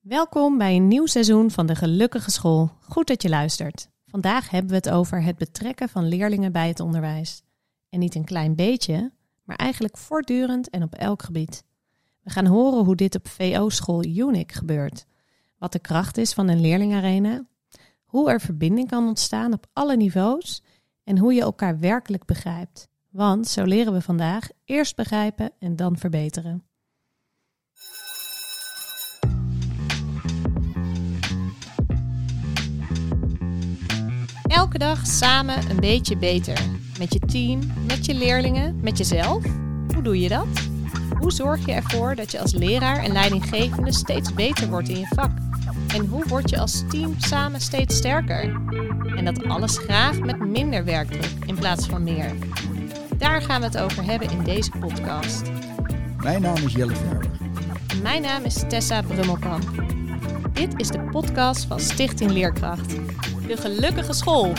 Welkom bij een nieuw seizoen van de Gelukkige School. Goed dat je luistert. Vandaag hebben we het over het betrekken van leerlingen bij het onderwijs. En niet een klein beetje, maar eigenlijk voortdurend en op elk gebied. We gaan horen hoe dit op VO-school UNIC gebeurt. Wat de kracht is van een leerlingarena. Hoe er verbinding kan ontstaan op alle niveaus. En hoe je elkaar werkelijk begrijpt. Want, zo leren we vandaag, eerst begrijpen en dan verbeteren. Elke dag samen een beetje beter. Met je team, met je leerlingen, met jezelf. Hoe doe je dat? Hoe zorg je ervoor dat je als leraar en leidinggevende steeds beter wordt in je vak? En hoe word je als team samen steeds sterker? En dat alles graag met minder werkdruk in plaats van meer. Daar gaan we het over hebben in deze podcast. Mijn naam is Jelle Verber. Mijn naam is Tessa Brummelkamp. Dit is de podcast van Stichting Leerkracht. De gelukkige school.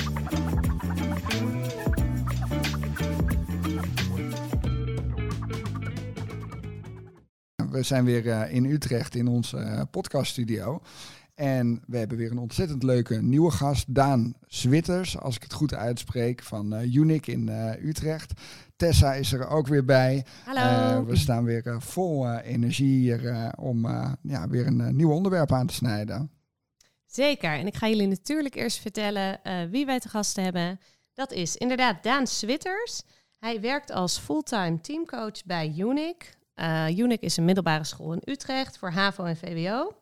We zijn weer uh, in Utrecht in onze uh, podcaststudio. En we hebben weer een ontzettend leuke nieuwe gast, Daan Zwitters, als ik het goed uitspreek, van uh, Unic in Utrecht. Tessa is er ook weer bij. Hallo. we staan weer vol energie hier om ja, weer een nieuw onderwerp aan te snijden. Zeker. En ik ga jullie natuurlijk eerst vertellen uh, wie wij te gast hebben. Dat is inderdaad Daan Switters. Hij werkt als fulltime teamcoach bij UNIC. Uh, UNIC is een middelbare school in Utrecht voor HAVO en VWO.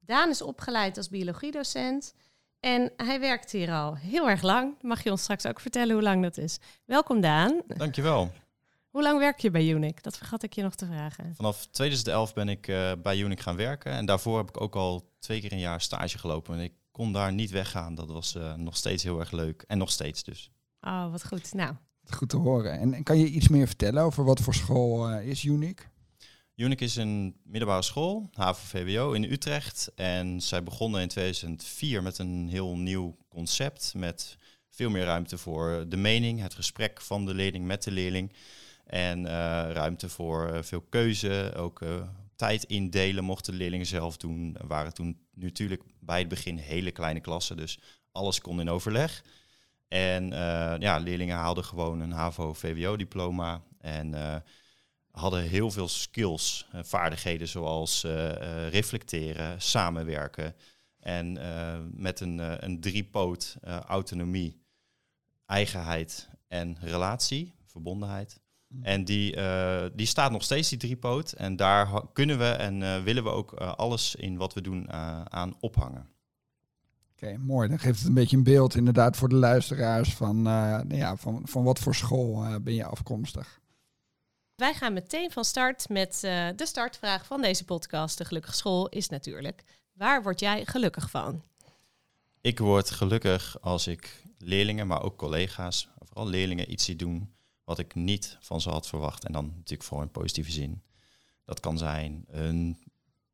Daan is opgeleid als biologiedocent. En hij werkt hier al heel erg lang. Mag je ons straks ook vertellen hoe lang dat is? Welkom Daan. Dankjewel. Hoe lang werk je bij Unic? Dat vergat ik je nog te vragen. Vanaf 2011 ben ik uh, bij Unic gaan werken. En daarvoor heb ik ook al twee keer een jaar stage gelopen. En ik kon daar niet weggaan. Dat was uh, nog steeds heel erg leuk. En nog steeds dus. Oh, wat goed. Nou. Goed te horen. En, en kan je iets meer vertellen over wat voor school uh, is Unic? Unic is een middelbare school, HAVO-VWO in Utrecht. En zij begonnen in 2004 met een heel nieuw concept. Met veel meer ruimte voor de mening, het gesprek van de leerling met de leerling. En uh, ruimte voor uh, veel keuze, ook uh, tijd indelen mochten de leerlingen zelf doen. Waren toen natuurlijk bij het begin hele kleine klassen, dus alles kon in overleg. En ja, leerlingen haalden gewoon een HAVO-VWO-diploma en hadden heel veel skills, vaardigheden zoals reflecteren, samenwerken en met een, een driepoot autonomie, eigenheid en relatie, verbondenheid. En die, uh, die staat nog steeds, die driepoot. En daar kunnen we en uh, willen we ook uh, alles in wat we doen aan ophangen. Oké, okay, mooi. Dan geeft het een beetje een beeld inderdaad voor de luisteraars van, nou ja, van, van wat voor school ben je afkomstig. Wij gaan meteen van start met de startvraag van deze podcast. De Gelukkige School is natuurlijk, waar word jij gelukkig van? Ik word gelukkig als ik leerlingen, maar ook collega's, vooral leerlingen iets zie doen wat ik niet van ze had verwacht. En dan natuurlijk voor een positieve zin. Dat kan zijn een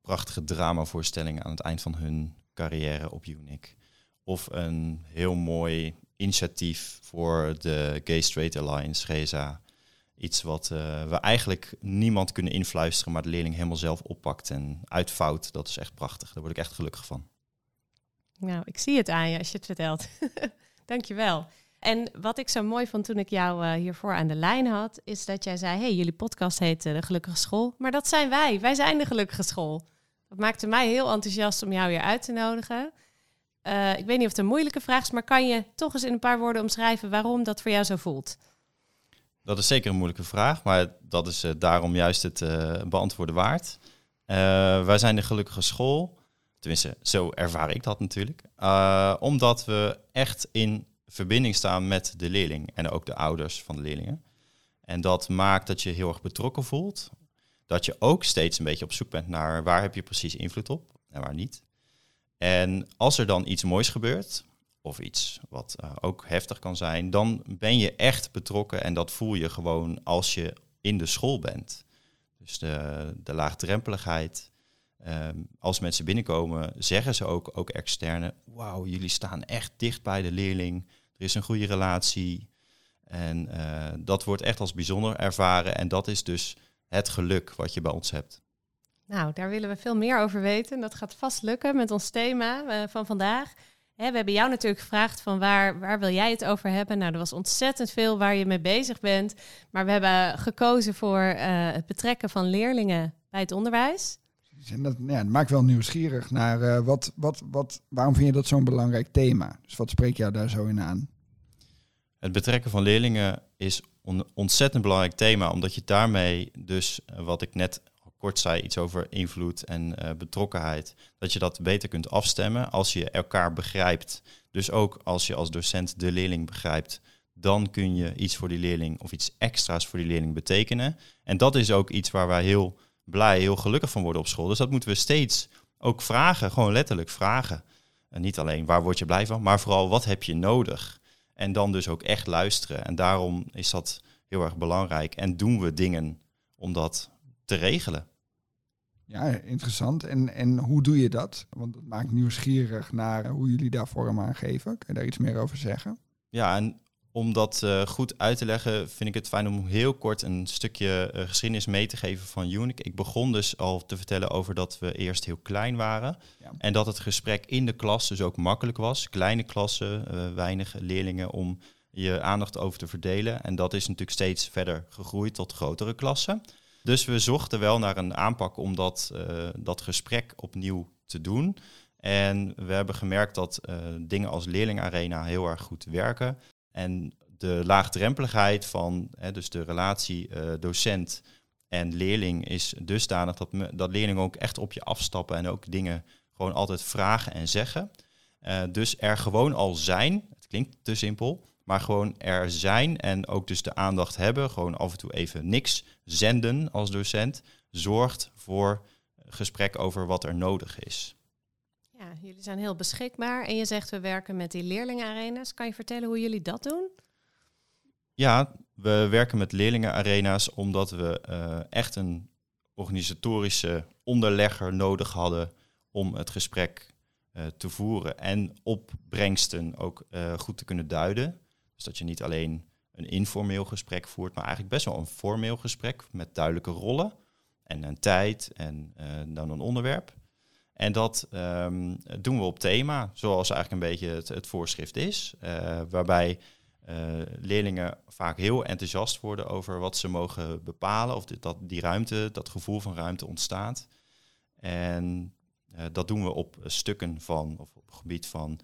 prachtige dramavoorstelling aan het eind van hun carrière op Unic. Of een heel mooi initiatief voor de Gay Straight Alliance, GSA. Iets wat uh, we eigenlijk niemand kunnen influisteren, maar de leerling helemaal zelf oppakt en uitvouwt. Dat is echt prachtig. Daar word ik echt gelukkig van. Nou, ik zie het aan je als je het vertelt. Dankjewel. En wat ik zo mooi vond toen ik jou uh, hiervoor aan de lijn had, is dat jij zei: hey, jullie podcast heet uh, De Gelukkige School. Maar dat zijn wij. Wij zijn de Gelukkige School. Dat maakte mij heel enthousiast om jou weer uit te nodigen. Uh, ik weet niet of het een moeilijke vraag is, maar kan je toch eens in een paar woorden omschrijven waarom dat voor jou zo voelt? Dat is zeker een moeilijke vraag, maar dat is daarom juist het beantwoorden waard. wij zijn de Gelukkige School. Tenminste, zo ervaar ik dat natuurlijk. omdat we echt in verbinding staan met de leerling en ook de ouders van de leerlingen. En dat maakt dat je heel erg betrokken voelt. Dat je ook steeds een beetje op zoek bent naar waar heb je precies invloed op en waar niet. En als er dan iets moois gebeurt, of iets wat uh, ook heftig kan zijn, dan ben je echt betrokken en dat voel je gewoon als je in de school bent. Dus de, de laagdrempeligheid. Um, als mensen binnenkomen, zeggen ze ook, ook externe, wauw, jullie staan echt dicht bij de leerling. Er is een goede relatie. En uh, dat wordt echt als bijzonder ervaren. En dat is dus het geluk wat je bij ons hebt. Nou, daar willen we veel meer over weten. Dat gaat vast lukken met ons thema eh, van vandaag. We hebben jou natuurlijk gevraagd van waar, waar wil jij het over hebben? Nou, er was ontzettend veel waar je mee bezig bent. Maar we hebben gekozen voor eh, het betrekken van leerlingen bij het onderwijs. En dat, dat maakt wel nieuwsgierig naar uh, wat, wat, wat, waarom vind je dat zo'n belangrijk thema? Dus wat spreek jou daar zo in aan? Het betrekken van leerlingen is een ontzettend belangrijk thema, omdat je daarmee dus, wat ik net kort zei, iets over invloed en uh, betrokkenheid, dat je dat beter kunt afstemmen als je elkaar begrijpt. Dus ook als je als docent de leerling begrijpt, dan kun je iets voor die leerling of iets extra's voor die leerling betekenen. En dat is ook iets waar wij heel blij, heel gelukkig van worden op school. Dus dat moeten we steeds ook vragen, gewoon letterlijk vragen. En niet alleen waar word je blij van, maar vooral wat heb je nodig. En dan dus ook echt luisteren. En daarom is dat heel erg belangrijk. En doen we dingen om dat te regelen. Ja, interessant. En, en hoe doe je dat? Want het maakt nieuwsgierig naar hoe jullie daar vorm aan geven. Kun je daar iets meer over zeggen? Ja, en om dat uh, goed uit te leggen, vind ik het fijn om heel kort een stukje uh, geschiedenis mee te geven van Unique. Ik begon dus al te vertellen over dat we eerst heel klein waren. Ja. En dat het gesprek in de klas dus ook makkelijk was. Kleine klassen, uh, weinig leerlingen om je aandacht over te verdelen. En dat is natuurlijk steeds verder gegroeid tot grotere klassen. Dus we zochten wel naar een aanpak om dat, dat gesprek opnieuw te doen. En we hebben gemerkt dat dingen als leerlingarena heel erg goed werken. En de laagdrempeligheid van hè, dus de relatie uh, docent en leerling is dusdanig dat, dat leerlingen ook echt op je afstappen en ook dingen gewoon altijd vragen en zeggen. Uh, dus er gewoon al zijn, het klinkt te simpel, maar gewoon er zijn en ook dus de aandacht hebben, gewoon af en toe even niks zenden als docent, zorgt voor gesprek over wat er nodig is. Jullie zijn heel beschikbaar en je zegt we werken met die leerlingenarena's. Kan je vertellen hoe jullie dat doen? Ja, we werken met leerlingenarena's omdat we uh, echt een organisatorische onderlegger nodig hadden om het gesprek uh, te voeren en opbrengsten ook uh, goed te kunnen duiden. Dus dat je niet alleen een informeel gesprek voert, maar eigenlijk best wel een formeel gesprek met duidelijke rollen en een tijd en dan een onderwerp. En dat um, doen we op thema, zoals eigenlijk een beetje het, voorschrift is. Uh, waarbij uh, leerlingen vaak heel enthousiast worden over wat ze mogen bepalen. Of dit, dat die ruimte, dat gevoel van ruimte ontstaat. En uh, dat doen we op stukken van, of op het gebied van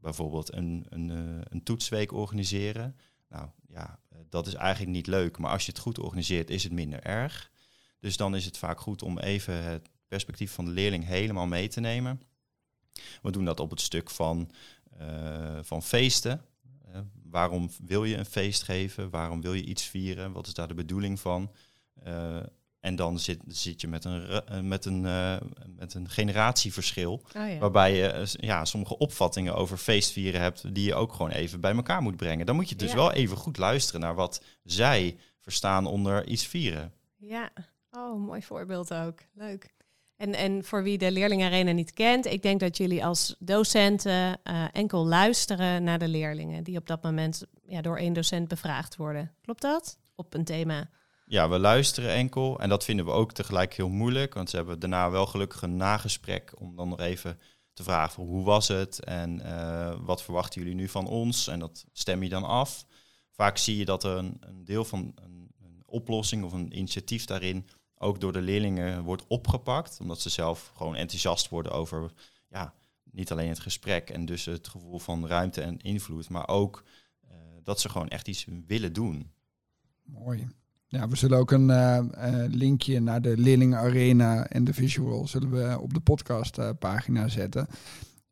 bijvoorbeeld een, een, een toetsweek organiseren. Nou ja, dat is eigenlijk niet leuk. Maar als je het goed organiseert, is het minder erg. Dus dan is het vaak goed om even het perspectief van de leerling helemaal mee te nemen. We doen dat op het stuk van, uh, van feesten. Uh, waarom wil je een feest geven? Waarom wil je iets vieren? Wat is daar de bedoeling van? Uh, en dan zit, zit je met een, met een, met een generatieverschil. Oh ja. Waarbij je ja, sommige opvattingen over feestvieren hebt die je ook gewoon even bij elkaar moet brengen. Dan moet je dus ja. wel even goed luisteren naar wat zij verstaan onder iets vieren. Ja, oh, mooi voorbeeld ook. Leuk. En, en voor wie de leerlingarena niet kent, ik denk dat jullie als docenten uh, enkel luisteren naar de leerlingen die op dat moment ja, door één docent bevraagd worden. Klopt dat? Op een thema. Ja, we luisteren enkel en dat vinden we ook tegelijk heel moeilijk, want ze hebben daarna wel gelukkig een nagesprek om dan nog even te vragen van hoe was het en uh, wat verwachten jullie nu van ons en dat stem je dan af. Vaak zie je dat er een, een deel van een, een oplossing of een initiatief daarin ook door de leerlingen wordt opgepakt. Omdat ze zelf gewoon enthousiast worden over ja, niet alleen het gesprek en dus het gevoel van ruimte en invloed, maar ook uh, dat ze gewoon echt iets willen doen. Mooi. Ja, we zullen ook een uh, uh, linkje naar de Leerlingen Arena en de visual zullen we op de podcastpagina zetten.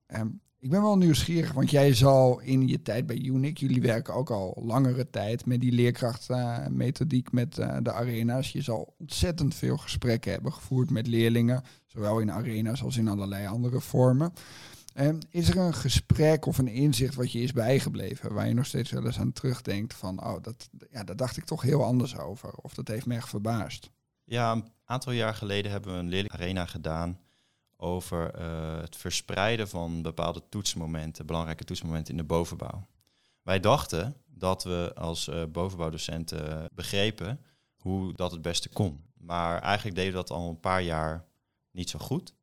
Um, ik ben wel nieuwsgierig, want jij zal in je tijd bij Unic, jullie werken ook al langere tijd met die leerkrachtmethodiek uh, met uh, de arena's. Je zal ontzettend veel gesprekken hebben gevoerd met leerlingen, zowel in arena's als in allerlei andere vormen. Um, is er een gesprek of een inzicht wat je is bijgebleven, waar je nog steeds wel eens aan terugdenkt van, oh, dat, ja, daar dacht ik toch heel anders over, of dat heeft me echt verbaasd? Ja, een aantal jaar geleden hebben we een leerlingarena gedaan over uh, het verspreiden van bepaalde toetsmomenten, belangrijke toetsmomenten in de bovenbouw. Wij dachten dat we als uh, bovenbouwdocenten begrepen hoe dat het beste kon. Maar eigenlijk deden we dat al een paar jaar niet zo goed.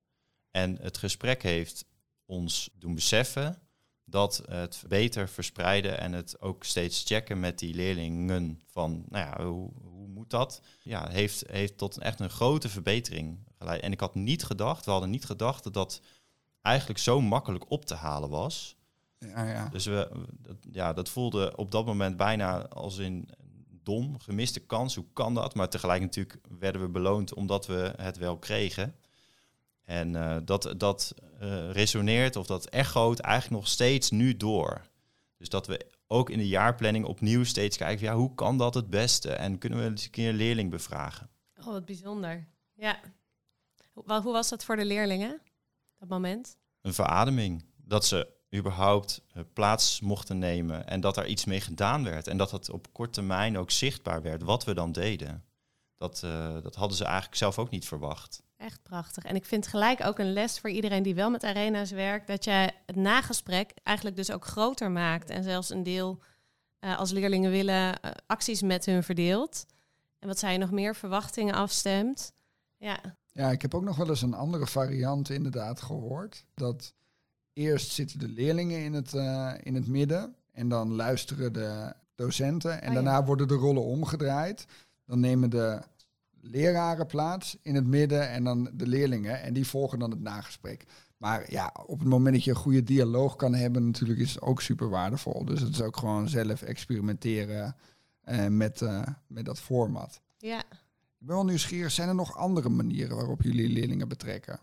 En het gesprek heeft ons doen beseffen dat het beter verspreiden en het ook steeds checken met die leerlingen van, nou ja, hoe moet dat? Ja, heeft, heeft tot een, echt een grote verbetering geleid. En ik had niet gedacht, we hadden niet gedacht dat dat eigenlijk zo makkelijk op te halen was. Ja, ja. Dus we, dat, ja, dat voelde op dat moment bijna als in dom, gemiste kans. Hoe kan dat? Maar tegelijk natuurlijk werden we beloond omdat we het wel kregen. En uh, dat, dat uh, resoneert of dat echoot eigenlijk nog steeds nu door. Dus dat we ook in de jaarplanning opnieuw steeds kijken, ja, hoe kan dat het beste? En kunnen we eens een keer een leerling bevragen? Oh, wat bijzonder. Ja. Hoe, hoe was dat voor de leerlingen, dat moment? Een verademing. Dat ze überhaupt uh, plaats mochten nemen en dat er iets mee gedaan werd. En dat het op korte termijn ook zichtbaar werd wat we dan deden. Dat, uh, dat hadden ze eigenlijk zelf ook niet verwacht. Echt prachtig. En ik vind gelijk ook een les voor iedereen die wel met arena's werkt, dat jij het nagesprek eigenlijk dus ook groter maakt. En zelfs een deel, uh, als leerlingen willen, uh, acties met hun verdeelt. En wat zij nog meer verwachtingen afstemt. Ja. ja, ik heb ook nog wel eens een andere variant inderdaad gehoord. Dat eerst zitten de leerlingen in het, uh, in het midden en dan luisteren de docenten. En Oh ja. daarna worden de rollen omgedraaid. Dan nemen de leraren plaats in het midden en dan de leerlingen. En die volgen dan het nagesprek. Maar ja, op het moment dat je een goede dialoog kan hebben, natuurlijk is het ook super waardevol. Dus het is ook gewoon zelf experimenteren uh, met, uh, met dat format. Ja. Ik ben wel nieuwsgierig, zijn er nog andere manieren waarop jullie leerlingen betrekken?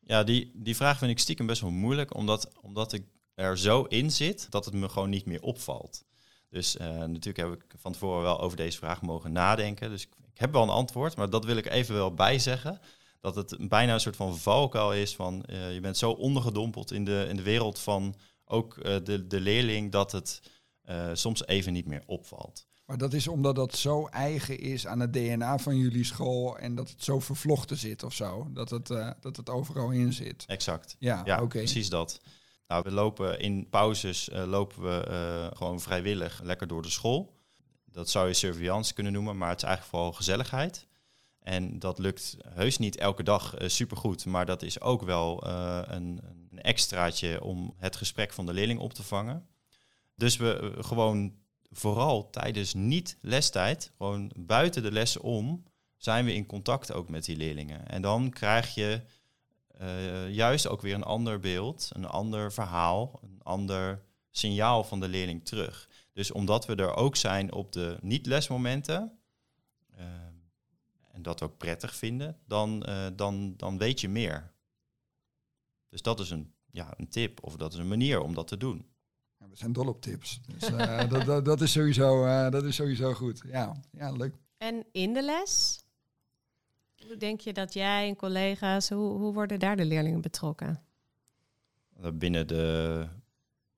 Ja, die, die vraag vind ik stiekem best wel moeilijk, omdat, omdat ik er zo in zit dat het me gewoon niet meer opvalt. Dus uh, natuurlijk heb ik van tevoren wel over deze vraag mogen nadenken. Dus ik, ik heb wel een antwoord, maar dat wil ik even wel bijzeggen. Dat het bijna een soort van valkuil is van uh, je bent zo ondergedompeld in de, in de wereld van ook uh, de, de leerling dat het uh, soms even niet meer opvalt. Maar dat is omdat dat zo eigen is aan het DNA van jullie school en dat het zo vervlochten zit of zo. Dat het, dat het overal in zit. Exact. Ja, precies dat. Nou, we lopen in pauzes lopen we gewoon vrijwillig lekker door de school. Dat zou je surveillance kunnen noemen, maar het is eigenlijk vooral gezelligheid. En dat lukt heus niet elke dag uh, supergoed, maar dat is ook wel uh, een, een extraatje om het gesprek van de leerling op te vangen. Dus we uh, gewoon vooral tijdens niet-lestijd, gewoon buiten de lessen om, zijn we in contact ook met die leerlingen. En dan krijg je juist ook weer een ander beeld, een ander verhaal, een ander signaal van de leerling terug. Dus omdat we er ook zijn op de niet-lesmomenten, uh, en dat ook prettig vinden, dan, uh, dan, dan weet je meer. Dus dat is een, ja, een tip of dat is een manier om dat te doen. Ja, we zijn dol op tips. Dus uh, dat, dat, dat, is sowieso, uh, dat is sowieso goed. Ja, ja, leuk. En in de les? Hoe denk je dat jij en collega's, hoe, hoe worden daar de leerlingen betrokken? Binnen, de,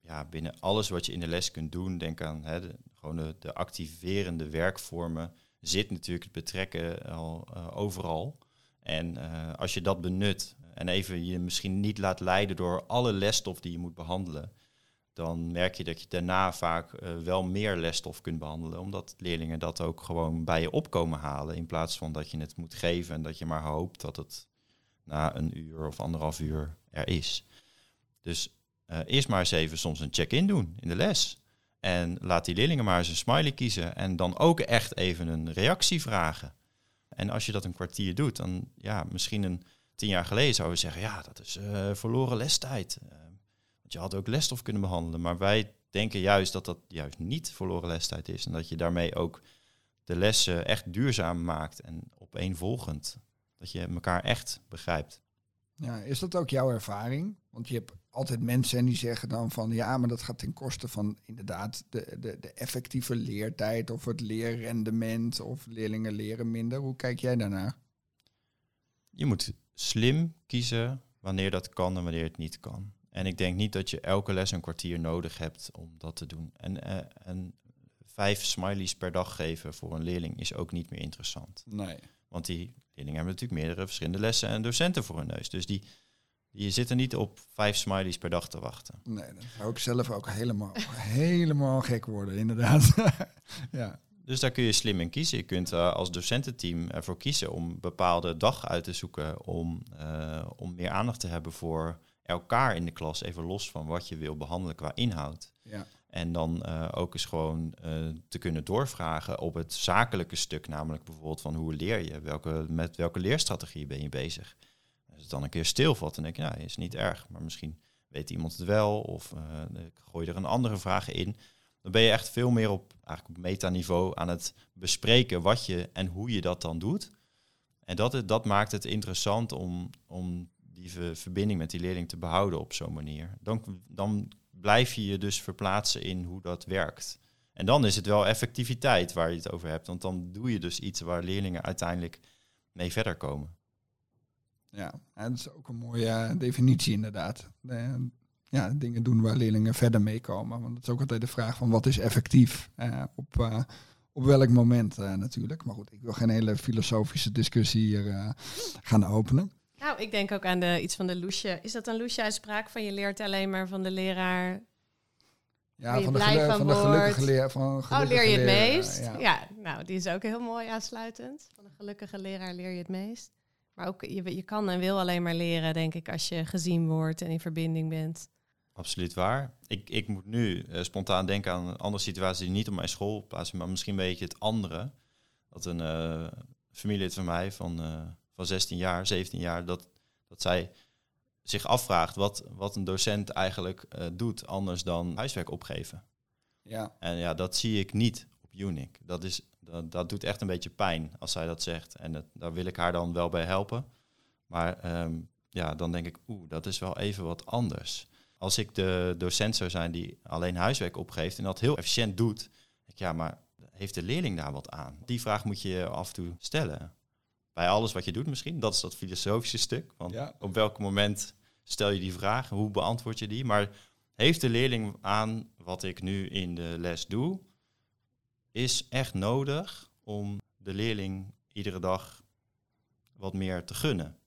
ja, binnen alles wat je in de les kunt doen, denk aan hè, de, gewoon de, de activerende werkvormen, zit natuurlijk het betrekken al uh, overal. En uh, als je dat benut en even je misschien niet laat leiden door alle lesstof die je moet behandelen, dan merk je dat je daarna vaak wel meer lesstof kunt behandelen, omdat leerlingen dat ook gewoon bij je opkomen halen, in plaats van dat je het moet geven en dat je maar hoopt dat het na een uur of anderhalf uur er is. Dus uh, eerst maar eens even soms een check-in doen in de les. En laat die leerlingen maar eens een smiley kiezen en dan ook echt even een reactie vragen. En als je dat een kwartier doet, dan ja, misschien een tien jaar geleden zouden we zeggen, ja, dat is uh, verloren lestijd. Uh, want je had ook lesstof kunnen behandelen. Maar wij denken juist dat dat juist niet verloren lestijd is. En dat je daarmee ook de lessen echt duurzaam maakt en opeenvolgend. Dat je elkaar echt begrijpt. Ja, is dat ook jouw ervaring? Want je hebt altijd mensen die zeggen dan van ja, maar dat gaat ten koste van inderdaad de, de, de effectieve leertijd of het leerrendement of leerlingen leren minder. Hoe kijk jij daarnaar? Je moet slim kiezen wanneer dat kan en wanneer het niet kan. En ik denk niet dat je elke les een kwartier nodig hebt om dat te doen. En, uh, en vijf smileys per dag geven voor een leerling is ook niet meer interessant. Nee. Want die leerlingen hebben natuurlijk meerdere verschillende lessen en docenten voor hun neus. Dus die, die zitten niet op vijf smileys per dag te wachten. Nee, dan zou ik zelf ook helemaal, helemaal gek worden, inderdaad. ja. Dus daar kun je slim in kiezen. Je kunt uh, als docententeam ervoor kiezen om een bepaalde dag uit te zoeken. Om, uh, om meer aandacht te hebben voor elkaar in de klas. Even los van wat je wil behandelen qua inhoud. Ja. En dan uh, ook eens gewoon te kunnen doorvragen op het zakelijke stuk. Namelijk bijvoorbeeld van hoe leer je? Welke, met welke leerstrategie ben je bezig? Als het dan een keer stilvalt, dan denk ja, is niet erg. Maar misschien weet iemand het wel. Of gooi er een andere vraag in dan ben je echt veel meer op, eigenlijk op metaniveau aan het bespreken wat je en hoe je dat dan doet. En dat, dat maakt het interessant om, om die verbinding met die leerling te behouden op zo'n manier. Dan, dan blijf je je dus verplaatsen in hoe dat werkt. En dan is het wel effectiviteit waar je het over hebt. Want dan doe je dus iets waar leerlingen uiteindelijk mee verder komen. Ja, dat is ook een mooie definitie inderdaad ja, dingen doen waar leerlingen verder meekomen. Want dat is ook altijd de vraag van wat is effectief uh, op, op welk moment natuurlijk. Maar goed, ik wil geen hele filosofische discussie hier gaan openen. Nou, ik denk ook aan de, iets van de Loesje. Is dat een Loesje-uitspraak van je leert alleen maar van de leraar ja, van de, van, van de gelukkige leer. Van oh, leer je het meest? Ja. ja. nou, die is ook heel mooi aansluitend. Van de gelukkige leraar leer je het meest. Maar ook, je, je kan en wil alleen maar leren, denk ik, als je gezien wordt en in verbinding bent. Absoluut waar. Ik, ik moet nu uh, spontaan denken aan een andere situatie die niet op mijn school plaatsen, maar misschien weet je het andere. Dat een uh, familielid van mij van, uh, van 16 jaar, 17 jaar, dat, dat zij zich afvraagt wat, wat een docent eigenlijk doet anders dan huiswerk opgeven. Ja. En ja, dat zie ik niet op Unic. Dat, is, dat, dat doet echt een beetje pijn als zij dat zegt. En dat, daar wil ik haar dan wel bij helpen. Maar um, ja, dan denk ik, oeh, dat is wel even wat anders. Als ik de docent zou zijn die alleen huiswerk opgeeft en dat heel efficiënt doet, denk ik, ja, maar heeft de leerling daar wat aan? Die vraag moet je af en toe stellen. Bij alles wat je doet misschien, dat is dat filosofische stuk. Want op welk moment stel je die vraag, hoe beantwoord je die? Maar heeft de leerling aan wat ik nu in de les doe, is echt nodig om de leerling iedere dag wat meer te gunnen.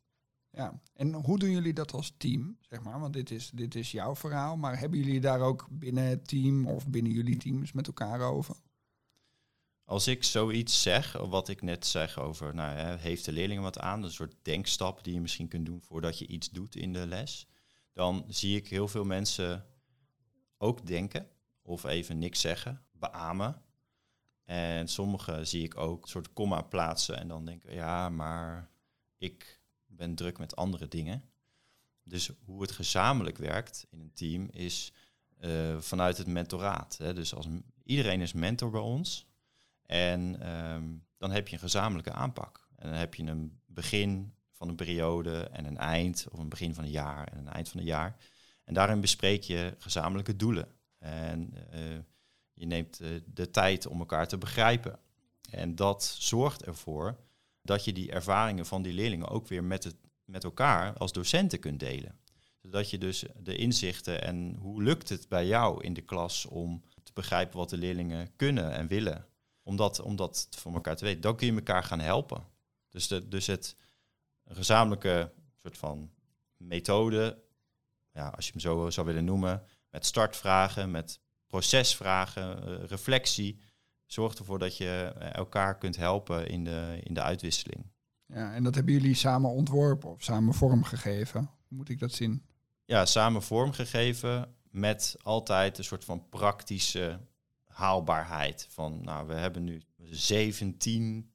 Ja, en hoe doen jullie dat als team, zeg maar? Want dit is, dit is jouw verhaal, maar hebben jullie daar ook binnen het team of binnen jullie teams met elkaar over? Als ik zoiets zeg, wat ik net zeg over, nou, heeft de leerling wat aan, een soort denkstap die je misschien kunt doen voordat je iets doet in de les, dan zie ik heel veel mensen ook denken of even niks zeggen, beamen. En sommigen zie ik ook een soort komma plaatsen en dan denken, ja, maar ik ben druk met andere dingen. Dus hoe het gezamenlijk werkt in een team is uh, vanuit het mentoraat. Hè. Dus als iedereen is mentor bij ons. En um, dan heb je een gezamenlijke aanpak. En dan heb je een begin van een periode en een eind, of een begin van een jaar en een eind van een jaar. En daarin bespreek je gezamenlijke doelen. En uh, je neemt uh, de tijd om elkaar te begrijpen. En dat zorgt ervoor dat je die ervaringen van die leerlingen ook weer met, het, met elkaar als docenten kunt delen. Zodat je dus de inzichten en hoe lukt het bij jou in de klas om te begrijpen wat de leerlingen kunnen en willen. Om dat, om voor elkaar te weten. Dan kun je elkaar gaan helpen. Dus, de, dus het gezamenlijke soort van methode, ja, als je hem zo zou willen noemen, met startvragen, met procesvragen, uh, reflectie, zorgt ervoor dat je eh, elkaar kunt helpen in de, in de uitwisseling. Ja, en dat hebben jullie samen ontworpen of samen vormgegeven? Hoe moet ik dat zien? Ja, samen vormgegeven met altijd een soort van praktische haalbaarheid. Van, nou, we hebben nu 17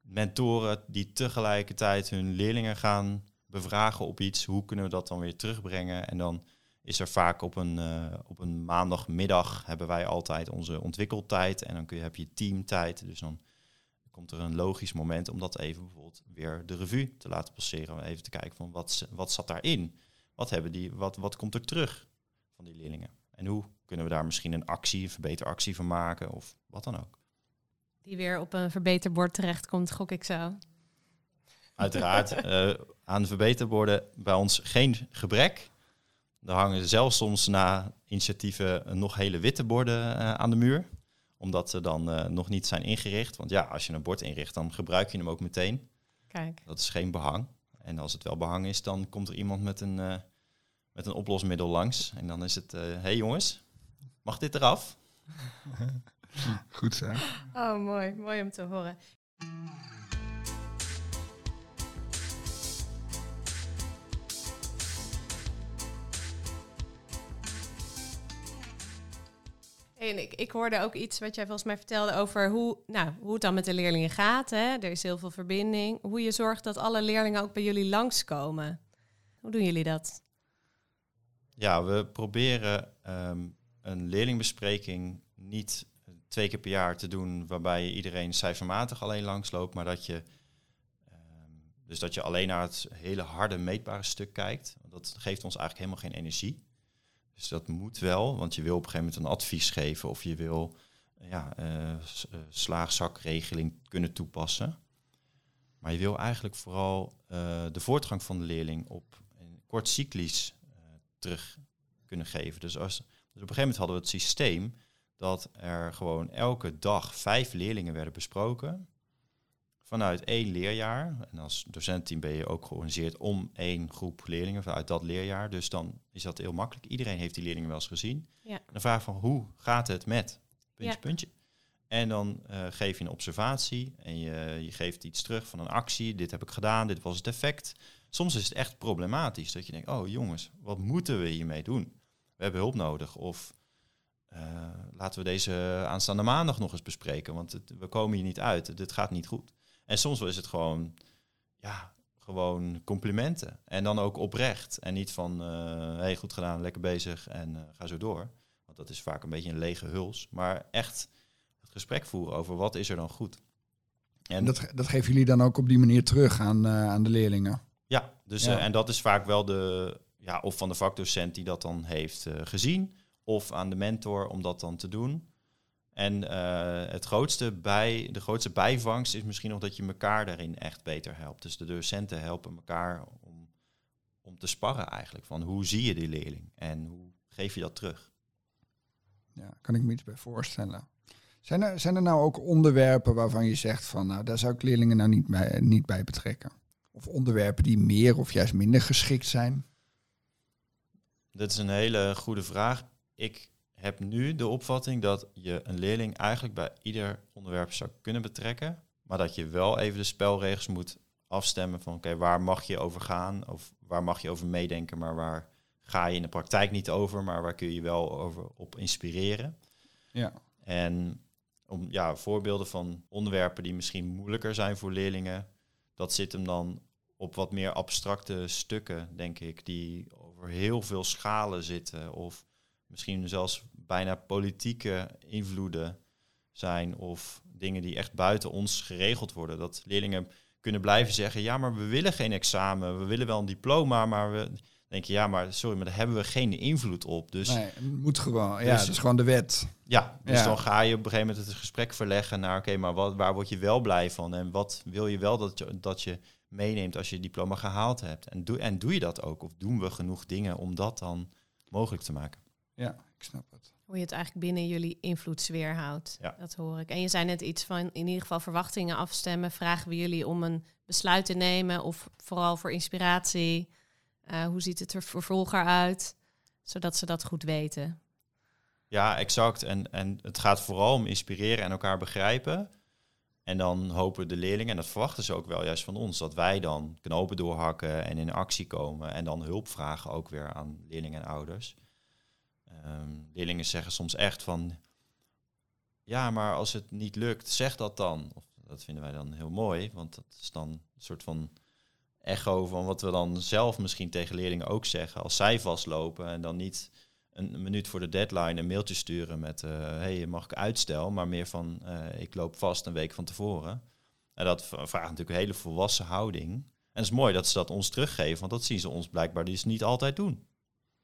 mentoren die tegelijkertijd hun leerlingen gaan bevragen op iets. Hoe kunnen we dat dan weer terugbrengen? En dan is er vaak op een, uh, op een maandagmiddag hebben wij altijd onze ontwikkeltijd. En dan kun je, heb je teamtijd. Dus dan komt er een logisch moment om dat even bijvoorbeeld weer de revue te laten passeren. Even te kijken van wat, wat zat daarin? Wat, hebben die, wat, wat komt er terug van die leerlingen? En hoe kunnen we daar misschien een actie, een verbeteractie van maken of wat dan ook? Die weer op een verbeterbord terechtkomt, gok ik zo. Uiteraard. uh, aan verbeterborden bij ons geen gebrek. Er hangen zelfs soms na initiatieven nog hele witte borden uh, aan de muur. Omdat ze dan uh, nog niet zijn ingericht. Want ja, als je een bord inricht, dan gebruik je hem ook meteen. Kijk. Dat is geen behang. En als het wel behang is, dan komt er iemand met een, uh, met een oplosmiddel langs. En dan is het, hé hey jongens, mag dit eraf? Goed zo. Oh, mooi. Mooi om te horen. En ik, ik hoorde ook iets wat jij volgens mij vertelde over hoe, nou, hoe het dan met de leerlingen gaat. Hè? Er is heel veel verbinding. Hoe je zorgt dat alle leerlingen ook bij jullie langskomen. Hoe doen jullie dat? Ja, we proberen ehm, een leerlingbespreking niet twee keer per jaar te doen, waarbij iedereen cijfermatig alleen langsloopt, maar dat je, ehm, dus dat je alleen naar het hele harde meetbare stuk kijkt. Dat geeft ons eigenlijk helemaal geen energie. Dus dat moet wel, want je wil op een gegeven moment een advies geven of je wil ja, uh, slaagzakregeling kunnen toepassen. Maar je wil eigenlijk vooral uh, de voortgang van de leerling op een kort cyclisch uh, terug kunnen geven. Dus, als, dus op een gegeven moment hadden we het systeem dat er gewoon elke dag vijf leerlingen werden besproken vanuit één leerjaar. En als docentteam ben je ook georganiseerd om één groep leerlingen vanuit dat leerjaar. Dus dan is dat heel makkelijk. Iedereen heeft die leerlingen wel eens gezien. Ja. Dan vraag van hoe gaat het met? Puntje, Ja. puntje. En dan eh, geef je een observatie en je, je geeft iets terug van een actie. Dit heb ik gedaan, dit was het effect. Soms is het echt problematisch dat je denkt, oh jongens, wat moeten we hiermee doen? We hebben hulp nodig of eh, laten we deze aanstaande maandag nog eens bespreken, want het- we komen hier niet uit. Dit gaat niet goed. En soms is het gewoon, ja, gewoon complimenten. En dan ook oprecht. En niet van, eh hey, goed gedaan, lekker bezig en eh, ga zo door. Want dat is vaak een beetje een lege huls. Maar echt het gesprek voeren over wat is er dan goed. En dat, dat geven jullie dan ook op die manier terug aan, eh, aan de leerlingen. Ja, dus, Ja. en dat is vaak wel de, ja, of van de vakdocent die dat dan heeft gezien, of aan de mentor om dat dan te doen. En eh, het grootste bij, de grootste bijvangst is misschien nog dat je elkaar daarin echt beter helpt. Dus de docenten helpen elkaar om, om te sparren eigenlijk. Van hoe zie je die leerling en hoe geef je dat terug? Ja, kan ik me iets bij voorstellen. Zijn er, zijn er nou ook onderwerpen waarvan je zegt van, nou, daar zou ik leerlingen nou niet bij, niet bij betrekken? Of onderwerpen die meer of juist minder geschikt zijn? Dit is een hele goede vraag. Ik heb nu de opvatting dat je een leerling eigenlijk bij ieder onderwerp zou kunnen betrekken. Maar dat je wel even de spelregels moet afstemmen van oké, waar mag je over gaan? Of waar mag je over meedenken, maar waar ga je in de praktijk niet over, maar waar kun je je wel over op inspireren? Ja. En om ja, voorbeelden van onderwerpen die misschien moeilijker zijn voor leerlingen, dat zit hem dan op wat meer abstracte stukken, denk ik, die over heel veel schalen zitten. Of misschien zelfs bijna politieke invloeden zijn. Of dingen die echt buiten ons geregeld worden. Dat leerlingen kunnen blijven zeggen, ja, maar we willen geen examen. We willen wel een diploma, maar we denken, ja, maar sorry, maar daar hebben we geen invloed op. Dus Nee, het moet gewoon. Ja, Dus- dat is gewoon de wet. ja, dus Ja. dan ga je op een gegeven moment het gesprek verleggen naar, oké, maar wat, waar word je wel blij van? En wat wil je wel dat je, dat je meeneemt als je je diploma gehaald hebt? En doe, en doe je dat ook? Of doen we genoeg dingen om dat dan mogelijk te maken? Ja, ik snap het. Hoe je het eigenlijk binnen jullie invloedssfeer houdt. Ja. Dat hoor ik. En je zei net iets van in ieder geval verwachtingen afstemmen. Vragen we jullie om een besluit te nemen of vooral voor inspiratie? Eh, hoe ziet het er vervolger uit? Zodat ze dat goed weten. Ja, exact. En, en het gaat vooral om inspireren en elkaar begrijpen. En dan hopen de leerlingen, en dat verwachten ze ook wel juist van ons, dat wij dan knopen doorhakken en in actie komen. En dan hulp vragen ook weer aan leerlingen en ouders. Ehm, leerlingen zeggen soms echt van, ja, maar als het niet lukt, zeg dat dan. Of, dat vinden wij dan heel mooi, want dat is dan een soort van echo van wat we dan zelf misschien tegen leerlingen ook zeggen. Als zij vastlopen en dan niet een minuut voor de deadline een mailtje sturen met eh hey, mag ik uitstel, maar meer van eh, ik loop vast een week van tevoren. En dat vraagt natuurlijk een hele volwassen houding. En het is mooi dat ze dat ons teruggeven, want dat zien ze ons blijkbaar dus niet altijd doen.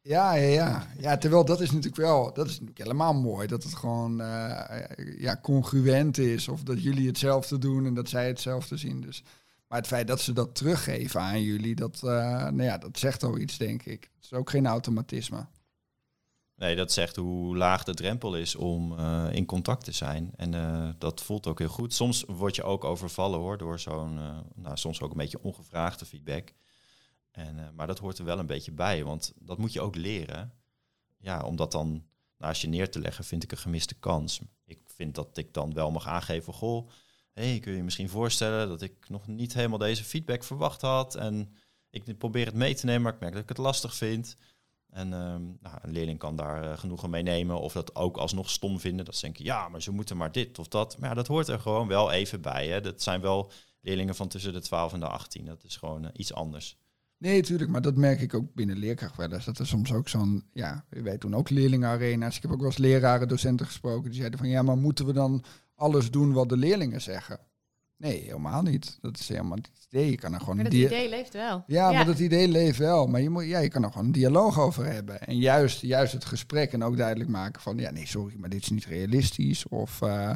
Ja, ja, ja. ja, terwijl dat is natuurlijk wel, dat is natuurlijk helemaal mooi. Dat het gewoon eh, ja, congruent is. Of dat jullie hetzelfde doen en dat zij hetzelfde zien. Dus. Maar het feit dat ze dat teruggeven aan jullie, dat, eh, nou ja, dat zegt al iets, denk ik. Het is ook geen automatisme. Nee, dat zegt hoe laag de drempel is om eh, in contact te zijn. En dat voelt ook heel goed. Soms word je ook overvallen hoor, door zo'n, nou soms ook een beetje ongevraagde feedback. En, eh, maar dat hoort er wel een beetje bij, want dat moet je ook leren. Ja, om dat dan naast je neer te leggen, vind ik een gemiste kans. Ik vind dat ik dan wel mag aangeven, goh, hey, kun je je misschien voorstellen dat ik nog niet helemaal deze feedback verwacht had. En ik probeer het mee te nemen, maar ik merk dat ik het lastig vind. En ehm, nou, een leerling kan daar uh, genoegen mee nemen of dat ook alsnog stom vinden. Dat ze denken, ja, maar ze moeten maar dit of dat. Maar ja, dat hoort er gewoon wel even bij. Hè. Dat zijn wel leerlingen van tussen de 12 en de 18. Dat is gewoon iets anders. Nee, natuurlijk, maar dat merk ik ook binnen leerkracht wel eens. Dat er soms ook zo'n, ja, wij doen ook leerlingenarena's. Ik heb ook wel eens leraren, docenten gesproken. Die zeiden van, ja, maar moeten we dan alles doen wat de leerlingen zeggen? Nee, helemaal niet. Dat is helemaal het idee. Je kan er gewoon maar dat idee leeft wel. Ja, maar dat idee leeft wel. Maar je, moet, ja, je kan er gewoon een dialoog over hebben. En juist, juist het gesprek en ook duidelijk maken van... ja, nee, sorry, maar dit is niet realistisch. Of uh,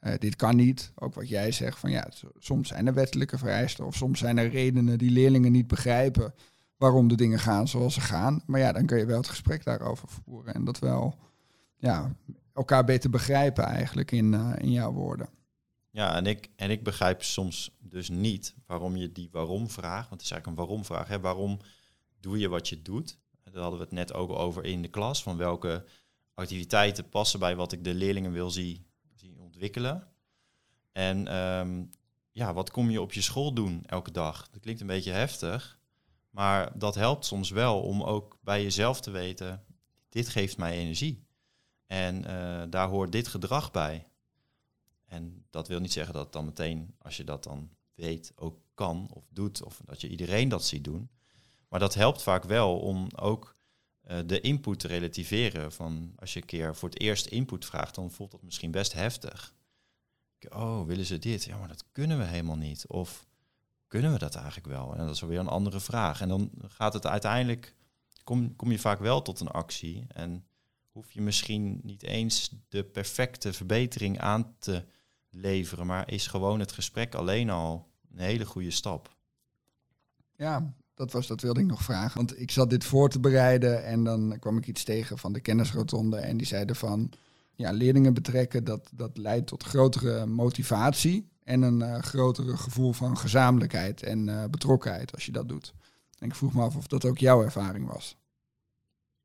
uh, dit kan niet. Ook wat jij zegt van ja, soms zijn er wettelijke vereisten of soms zijn er redenen die leerlingen niet begrijpen waarom de dingen gaan zoals ze gaan. Maar ja, dan kun je wel het gesprek daarover voeren en dat wel ja, elkaar beter begrijpen eigenlijk in, uh, in jouw woorden. Ja, en ik, en ik begrijp soms dus niet waarom je die waarom vraag, want het is eigenlijk een waarom vraag. Hè? Waarom doe je wat je doet? Daar hadden we het net ook over in de klas, van welke activiteiten passen bij wat ik de leerlingen wil zien ontwikkelen. En ehm, ja, wat kom je op je school doen elke dag? Dat klinkt een beetje heftig, maar dat helpt soms wel om ook bij jezelf te weten, dit geeft mij energie. En uh, daar hoort dit gedrag bij. En dat wil niet zeggen dat dan meteen, als je dat dan weet, ook kan of doet, of dat je iedereen dat ziet doen. Maar dat helpt vaak wel om ook uh, de input relativeren. Van als je een keer voor het eerst input vraagt, dan voelt dat misschien best heftig. Oh, willen ze dit? Ja, maar dat kunnen we helemaal niet. Of kunnen we dat eigenlijk wel? En dat is weer een andere vraag. En dan gaat het uiteindelijk, kom, kom je vaak wel tot een actie. En hoef je misschien niet eens de perfecte verbetering aan te leveren, maar is gewoon het gesprek alleen al een hele goede stap. Ja, dat, was, dat wilde ik nog vragen. Want ik zat dit voor te bereiden en dan kwam ik iets tegen van de kennisrotonde. En die zeiden van, ja, leerlingen betrekken, dat, dat leidt tot grotere motivatie. En een uh, grotere gevoel van gezamenlijkheid en uh, betrokkenheid als je dat doet. En ik vroeg me af of dat ook jouw ervaring was.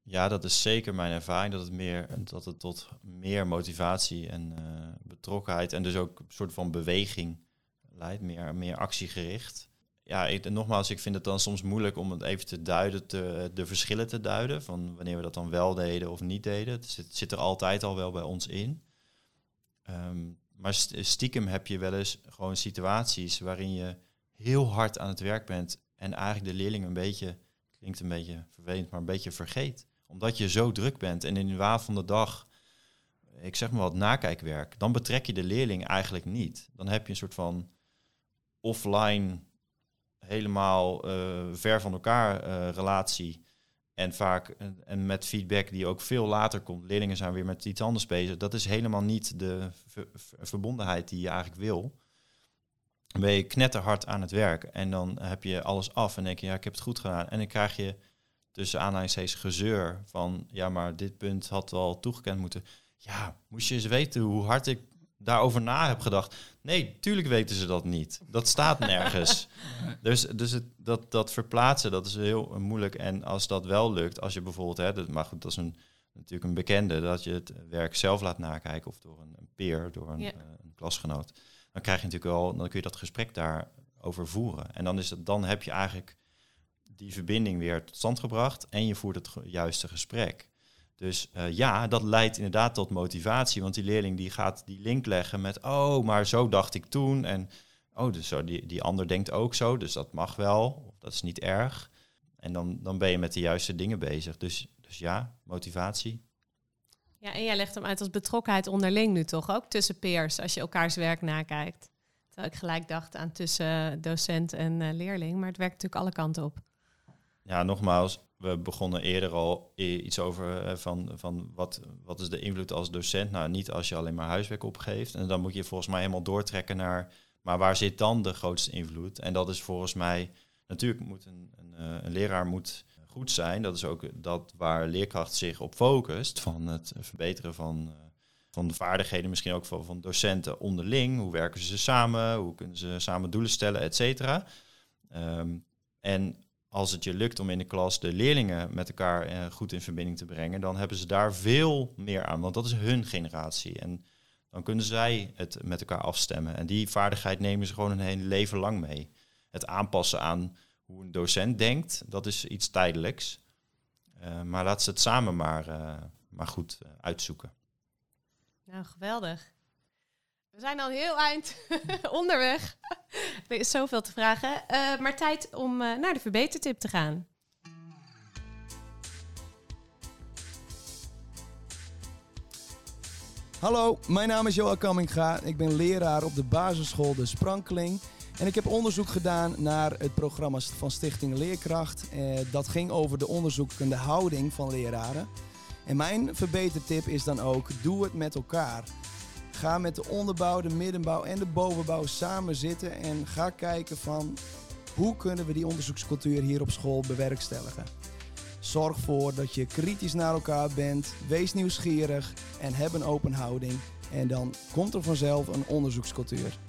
Ja, dat is zeker mijn ervaring. Dat het, meer, dat het tot meer motivatie en uh, betrokkenheid en dus ook een soort van beweging leidt. Meer, meer actiegericht ja, ik, nogmaals, ik vind het dan soms moeilijk om het even te duiden, te, de verschillen te duiden. Van wanneer we dat dan wel deden of niet deden. Het zit, zit er altijd al wel bij ons in. Um, maar stiekem heb je wel eens gewoon situaties waarin je heel hard aan het werk bent. En eigenlijk de leerling een beetje, klinkt een beetje vervelend, maar een beetje vergeet. Omdat je zo druk bent en in de waan van de dag, ik zeg maar wat nakijkwerk, dan betrek je de leerling eigenlijk niet. Dan heb je een soort van offline helemaal uh, ver van elkaar uh, relatie. En vaak en met feedback die ook veel later komt. Leerlingen zijn weer met iets anders bezig. Dat is helemaal niet de verbondenheid die je eigenlijk wil. Dan ben je knetterhard aan het werk. En dan heb je alles af en denk je, ja, ik heb het goed gedaan. En dan krijg je tussen aanhalingstekens gezeur van, ja, maar dit punt had wel toegekend moeten. Ja, moest je eens weten hoe hard ik daarover na heb gedacht. Nee, tuurlijk weten ze dat niet. Dat staat nergens. dus dus het, dat, dat verplaatsen, dat is heel moeilijk. En als dat wel lukt, als je bijvoorbeeld, hè, dat, maar goed, dat is een, natuurlijk een bekende, dat je het werk zelf laat nakijken of door een, een peer, door een, eh, een, klasgenoot. Dan krijg je natuurlijk wel, dan kun je dat gesprek daarover voeren. En dan, is het, dan heb je eigenlijk die verbinding weer tot stand gebracht en je voert het juiste gesprek. Dus uh, ja, dat leidt inderdaad tot motivatie. Want die leerling die gaat die link leggen met, oh, maar zo dacht ik toen. En oh, dus zo, die, die ander denkt ook zo, dus dat mag wel. Dat is niet erg. En dan, dan ben je met de juiste dingen bezig. Dus, dus ja, motivatie. Ja, en jij legt hem uit als betrokkenheid onderling nu toch ook tussen peers, als je elkaars werk nakijkt. Terwijl ik gelijk dacht aan tussen docent en uh, leerling, maar het werkt natuurlijk alle kanten op. Ja, nogmaals, we begonnen eerder al iets over uh, van, van wat, wat is de invloed als docent. Nou, niet als je alleen maar huiswerk opgeeft. En dan moet je volgens mij helemaal doortrekken naar, maar waar zit dan de grootste invloed? En dat is volgens mij, natuurlijk moet een, een, uh, een leraar moet goed zijn. Dat is ook dat waar leerkracht zich op focust, van het verbeteren van, uh, van de vaardigheden, misschien ook van, van docenten onderling. Hoe werken ze samen? Hoe kunnen ze samen doelen stellen, et cetera. Um, en als het je lukt om in de klas de leerlingen met elkaar uh, goed in verbinding te brengen, dan hebben ze daar veel meer aan, want dat is hun generatie. En Dan kunnen zij het met elkaar afstemmen. En die vaardigheid nemen ze gewoon een hele leven lang mee. Het aanpassen aan hoe een docent denkt, dat is iets tijdelijks. Uh, maar laat ze het samen maar, uh, maar goed uitzoeken. Nou, geweldig. We zijn al heel eind onderweg. er is zoveel te vragen. maar tijd om naar de verbetertip te gaan. Hallo, mijn naam is Johan Kamminga. Ik ben leraar op de basisschool De Sprankeling. En ik heb onderzoek gedaan naar het programma van Stichting Leerkracht. Eh, dat ging over de onderzoekende houding van leraren. En mijn verbetertip is dan ook: doe het met elkaar. Ga met de onderbouw, de middenbouw en de bovenbouw samen zitten en ga kijken van hoe kunnen we die onderzoekscultuur hier op school bewerkstelligen. Zorg ervoor dat je kritisch naar elkaar bent, wees nieuwsgierig en heb een open houding. En dan komt er vanzelf een onderzoekscultuur.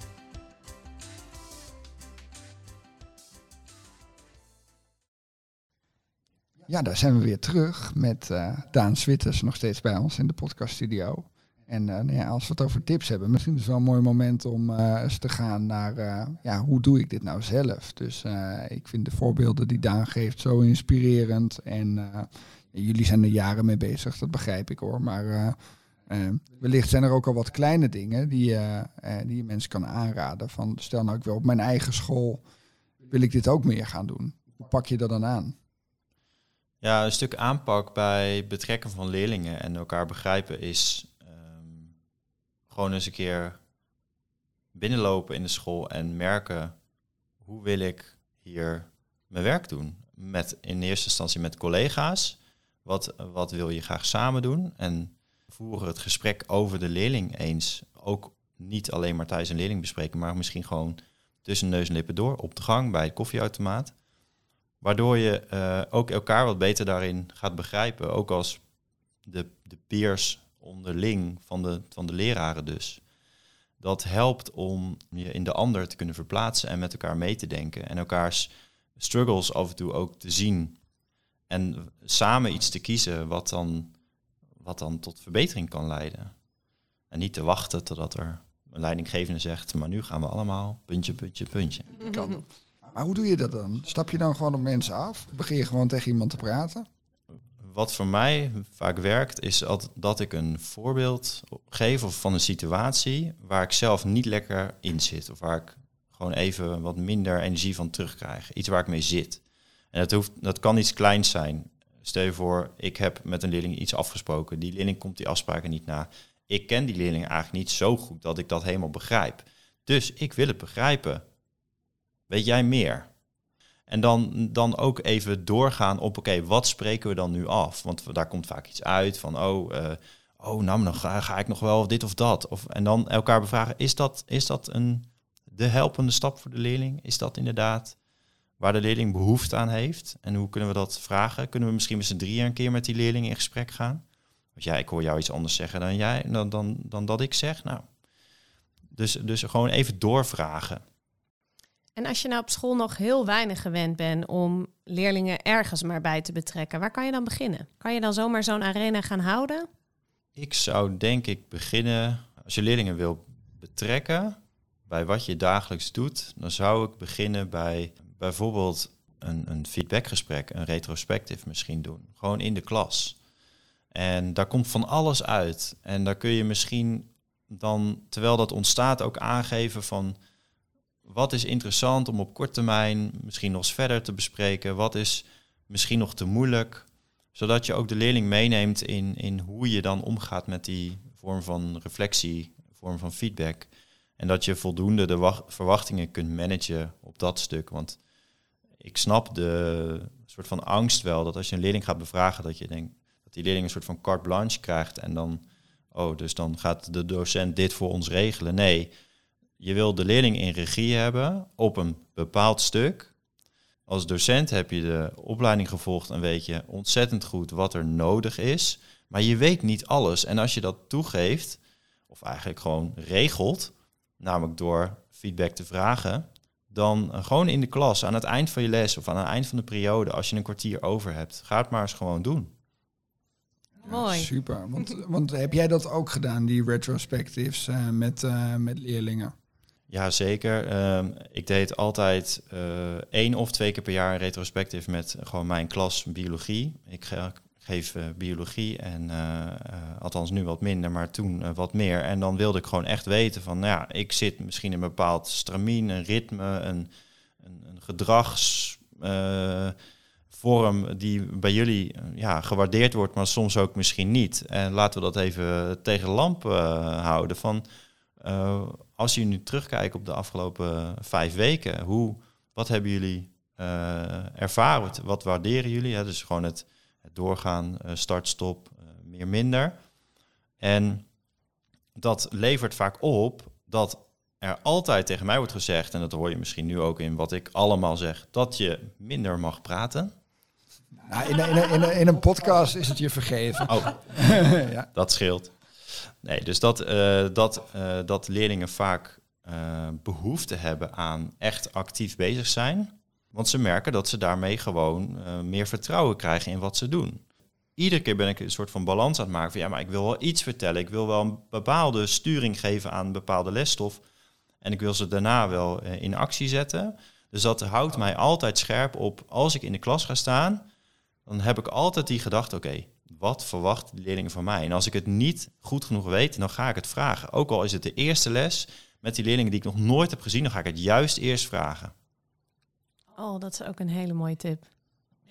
Ja, daar zijn we weer terug met uh, Daan Switters nog steeds bij ons in de podcaststudio. En uh, nou als we het over tips hebben, misschien is het wel een mooi moment om uh, eens te gaan naar ja, hoe doe ik dit nou zelf. Dus ik vind de voorbeelden die Daan geeft zo inspirerend. En jullie zijn er jaren mee bezig, dat begrijp ik hoor. Maar wellicht zijn er ook al wat kleine dingen die, die je mensen kan aanraden. Van stel nou ik wil op mijn eigen school, wil ik dit ook meer gaan doen. Hoe pak je dat dan aan? Ja, een stuk aanpak bij betrekken van leerlingen en elkaar begrijpen is gewoon eens een keer binnenlopen in de school en merken hoe wil ik hier mijn werk doen. Met in eerste instantie met collega's. Wat, wat wil je graag samen doen? En voeren het gesprek over de leerling eens. Ook niet alleen maar tijdens een leerling bespreken, maar misschien gewoon tussen neus en lippen door op de gang bij het koffieautomaat. Waardoor je uh, ook elkaar wat beter daarin gaat begrijpen. Ook als de, de peers onderling van de, van de leraren dus. Dat helpt om je in de ander te kunnen verplaatsen en met elkaar mee te denken. En elkaars struggles af en toe ook te zien. En samen iets te kiezen wat dan, wat dan tot verbetering kan leiden. En niet te wachten totdat er een leidinggevende zegt, maar nu gaan we allemaal puntje, puntje, puntje. Kan. Maar hoe doe je dat dan? Stap je dan gewoon op mensen af? Begin je gewoon tegen iemand te praten? Wat voor mij vaak werkt, is dat ik een voorbeeld geef of van een situatie waar ik zelf niet lekker in zit. Of waar ik gewoon even wat minder energie van terugkrijg. Iets waar ik mee zit. En dat, hoeft, dat kan iets kleins zijn. Stel je voor, ik heb met een leerling iets afgesproken. Die leerling komt die afspraken niet na. Ik ken die leerling eigenlijk niet zo goed dat ik dat helemaal begrijp. Dus ik wil het begrijpen. Weet jij meer? En dan, dan ook even doorgaan op, oké, wat spreken we dan nu af? Want daar komt vaak iets uit van, oh, uh, oh nou, dan ga, ga, ik nog wel dit of dat. Of, en dan elkaar bevragen, is dat, is dat een, de helpende stap voor de leerling? Is dat inderdaad waar de leerling behoefte aan heeft? En hoe kunnen we dat vragen? Kunnen we misschien met z'n drieën een keer met die leerling in gesprek gaan? Want ja, ik hoor jou iets anders zeggen dan jij, dan, dan, dan dat ik zeg. Nou, dus, dus gewoon even doorvragen. En als je nou op school nog heel weinig gewend bent om leerlingen ergens maar bij te betrekken, waar kan je dan beginnen? Kan je dan zomaar zo'n arena gaan houden? Ik zou denk ik beginnen, als je leerlingen wil betrekken bij wat je dagelijks doet, dan zou ik beginnen bij bijvoorbeeld een, een feedbackgesprek, een retrospectief misschien doen. Gewoon in de klas. En daar komt van alles uit. En daar kun je misschien dan, terwijl dat ontstaat, ook aangeven van wat is interessant om op korte termijn misschien nog eens verder te bespreken? Wat is misschien nog te moeilijk? Zodat je ook de leerling meeneemt in, in hoe je dan omgaat met die vorm van reflectie, vorm van feedback. En dat je voldoende de verwachtingen kunt managen op dat stuk. Want ik snap de soort van angst wel dat als je een leerling gaat bevragen, dat je denkt dat die leerling een soort van carte blanche krijgt en dan, oh, dus dan gaat de docent dit voor ons regelen. Nee, je wil de leerling in regie hebben op een bepaald stuk. Als docent heb je de opleiding gevolgd en weet je ontzettend goed wat er nodig is. Maar je weet niet alles. En als je dat toegeeft, of eigenlijk gewoon regelt, namelijk door feedback te vragen, dan gewoon in de klas aan het eind van je les of aan het eind van de periode, als je een kwartier over hebt, ga het maar eens gewoon doen. Mooi. Super. Want, want heb jij dat ook gedaan, die retrospectives eh, met, eh, met leerlingen? Ja, zeker. Ehm, ik deed altijd eh, één of twee keer per jaar een retrospectief met gewoon mijn klas biologie. Ik ge- geef eh, biologie en eh, althans nu wat minder, maar toen wat meer. En dan wilde ik gewoon echt weten van, nou ja, ik zit misschien in een bepaald stramien, een ritme, een, een, een gedragsvorm die bij jullie ja, gewaardeerd wordt, maar soms ook misschien niet. En laten we dat even tegen lamp eh, houden van... eh, als jullie nu terugkijken op de afgelopen vijf weken, hoe, wat hebben jullie eh, ervaren? Wat, wat waarderen jullie? Hè? Dus gewoon het, het doorgaan, eh, start, stop, eh, meer, minder. En dat levert vaak op dat er altijd tegen mij wordt gezegd, en dat hoor je misschien nu ook in wat ik allemaal zeg, dat je minder mag praten. Nou, in, in, in, in een podcast is het je vergeven. Oh, ja. dat scheelt. Nee, dus dat, eh, dat, eh, dat leerlingen vaak eh, behoefte hebben aan echt actief bezig zijn. Want ze merken dat ze daarmee gewoon meer vertrouwen krijgen in wat ze doen. Iedere keer ben ik een soort van balans aan het maken van ja, maar ik wil wel iets vertellen. Ik wil wel een bepaalde sturing geven aan een bepaalde lesstof. En ik wil ze daarna wel in actie zetten. Dus dat houdt mij altijd scherp op als ik in de klas ga staan. Dan heb ik altijd die gedachte, oké, wat verwachten de leerlingen van mij? En als ik het niet goed genoeg weet, dan ga ik het vragen. Ook al is het de eerste les met die leerlingen die ik nog nooit heb gezien, dan ga ik het juist eerst vragen. Oh, dat is ook een hele mooie tip.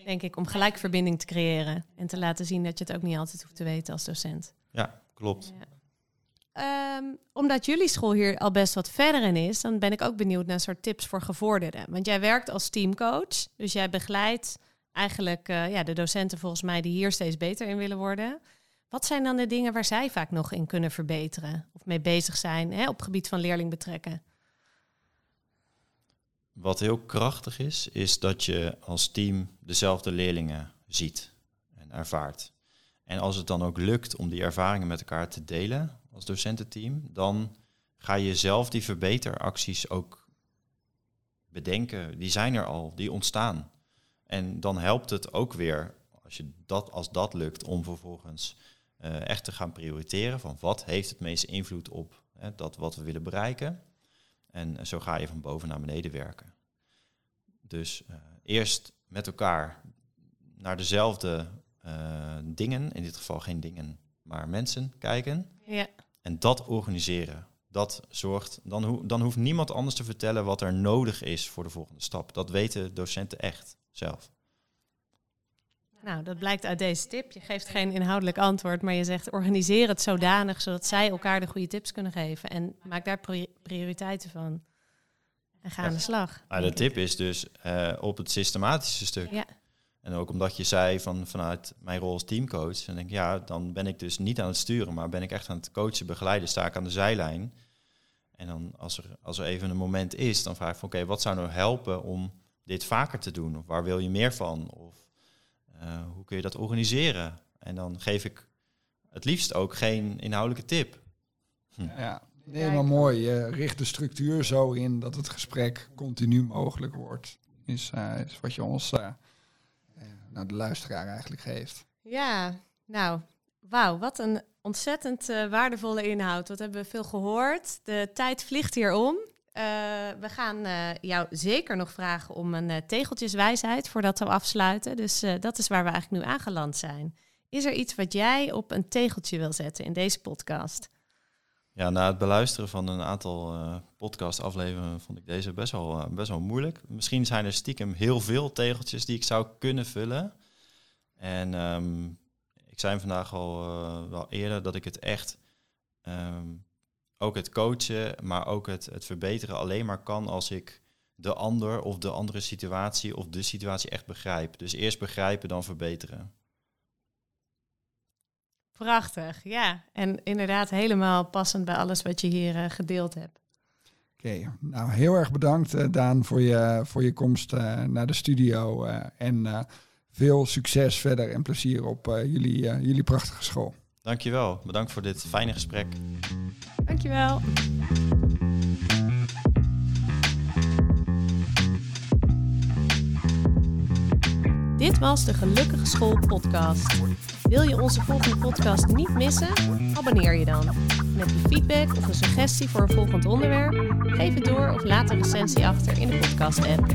Denk ik, om gelijk verbinding te creëren. En te laten zien dat je het ook niet altijd hoeft te weten als docent. Ja, klopt. Ja. Ehm, omdat jullie school hier al best wat verder in is, dan ben ik ook benieuwd naar soort tips voor gevorderden. Want jij werkt als teamcoach, dus jij begeleidt eigenlijk eh, ja, de docenten volgens mij die hier steeds beter in willen worden. Wat zijn dan de dingen waar zij vaak nog in kunnen verbeteren of mee bezig zijn hè, op het gebied van leerling betrekken? Wat heel krachtig is, is dat je als team dezelfde leerlingen ziet en ervaart. En als het dan ook lukt om die ervaringen met elkaar te delen als docententeam, dan ga je zelf die verbeteracties ook bedenken. Die zijn er al, die ontstaan. En dan helpt het ook weer, als, je dat, als dat lukt, om vervolgens eh, echt te gaan prioriteren van wat heeft het meeste invloed op hè, dat wat we willen bereiken. En zo ga je van boven naar beneden werken. Dus eh, eerst met elkaar naar dezelfde eh, dingen, in dit geval geen dingen, maar mensen kijken. Ja, En dat organiseren. Dat zorgt, dan, ho dan hoeft niemand anders te vertellen wat er nodig is voor de volgende stap. Dat weten docenten echt zelf. nou dat blijkt uit deze tip. Je geeft geen inhoudelijk antwoord, maar je zegt organiseer het zodanig zodat zij elkaar de goede tips kunnen geven. En maak daar pri- prioriteiten van. En ga aan de slag. Nou, de tip is dus eh, op het systematische stuk. Ja, En ook omdat je zei van, vanuit mijn rol als teamcoach, dan denk ik, ja, dan ben ik dus niet aan het sturen, maar ben ik echt aan het coachen, begeleiden, sta ik aan de zijlijn. En dan als er, als er even een moment is, dan vraag ik van, oké, wat zou nou helpen om dit vaker te doen? Of waar wil je meer van? Of eh, hoe kun je dat organiseren? En dan geef ik het liefst ook geen inhoudelijke tip. Ja, nee, maar mooi. Je richt de structuur zo in dat het gesprek continu mogelijk wordt. Is, eh, is wat je ons, eh, eh, nou, de luisteraar eigenlijk geeft. ja nou, wauw, wat een ontzettend eh, waardevolle inhoud. Wat hebben we veel gehoord. De tijd vliegt hier om. Eh, we gaan eh, jou zeker nog vragen om een tegeltjeswijsheid voordat we afsluiten. Dus dat is waar we eigenlijk nu aangeland zijn. Is er iets wat jij op een tegeltje wil zetten in deze podcast? Ja, na het beluisteren van een aantal eh podcast-afleveringen vond ik deze best wel, best wel moeilijk. Misschien zijn er stiekem heel veel tegeltjes die ik zou kunnen vullen. En ehm, ik zei vandaag al eh, wel eerder dat ik het echt, ehm, ook het coachen, maar ook het, het verbeteren alleen maar kan als ik de ander of de andere situatie of de situatie echt begrijp. Dus eerst begrijpen, dan verbeteren. Prachtig, ja. En inderdaad helemaal passend bij alles wat je hier eh, gedeeld hebt. Oké, nou heel erg bedankt eh, Daan voor je, voor je komst eh, naar de studio. eh, en eh, veel succes verder en plezier op eh, jullie, eh, jullie prachtige school. Dankjewel. Bedankt voor dit fijne gesprek. Dankjewel. Dit was de Gelukkige School podcast. Wil je onze volgende podcast niet missen? Abonneer je dan. Met je feedback of een suggestie voor een volgend onderwerp? Geef het door of laat een recensie achter in de podcast-app.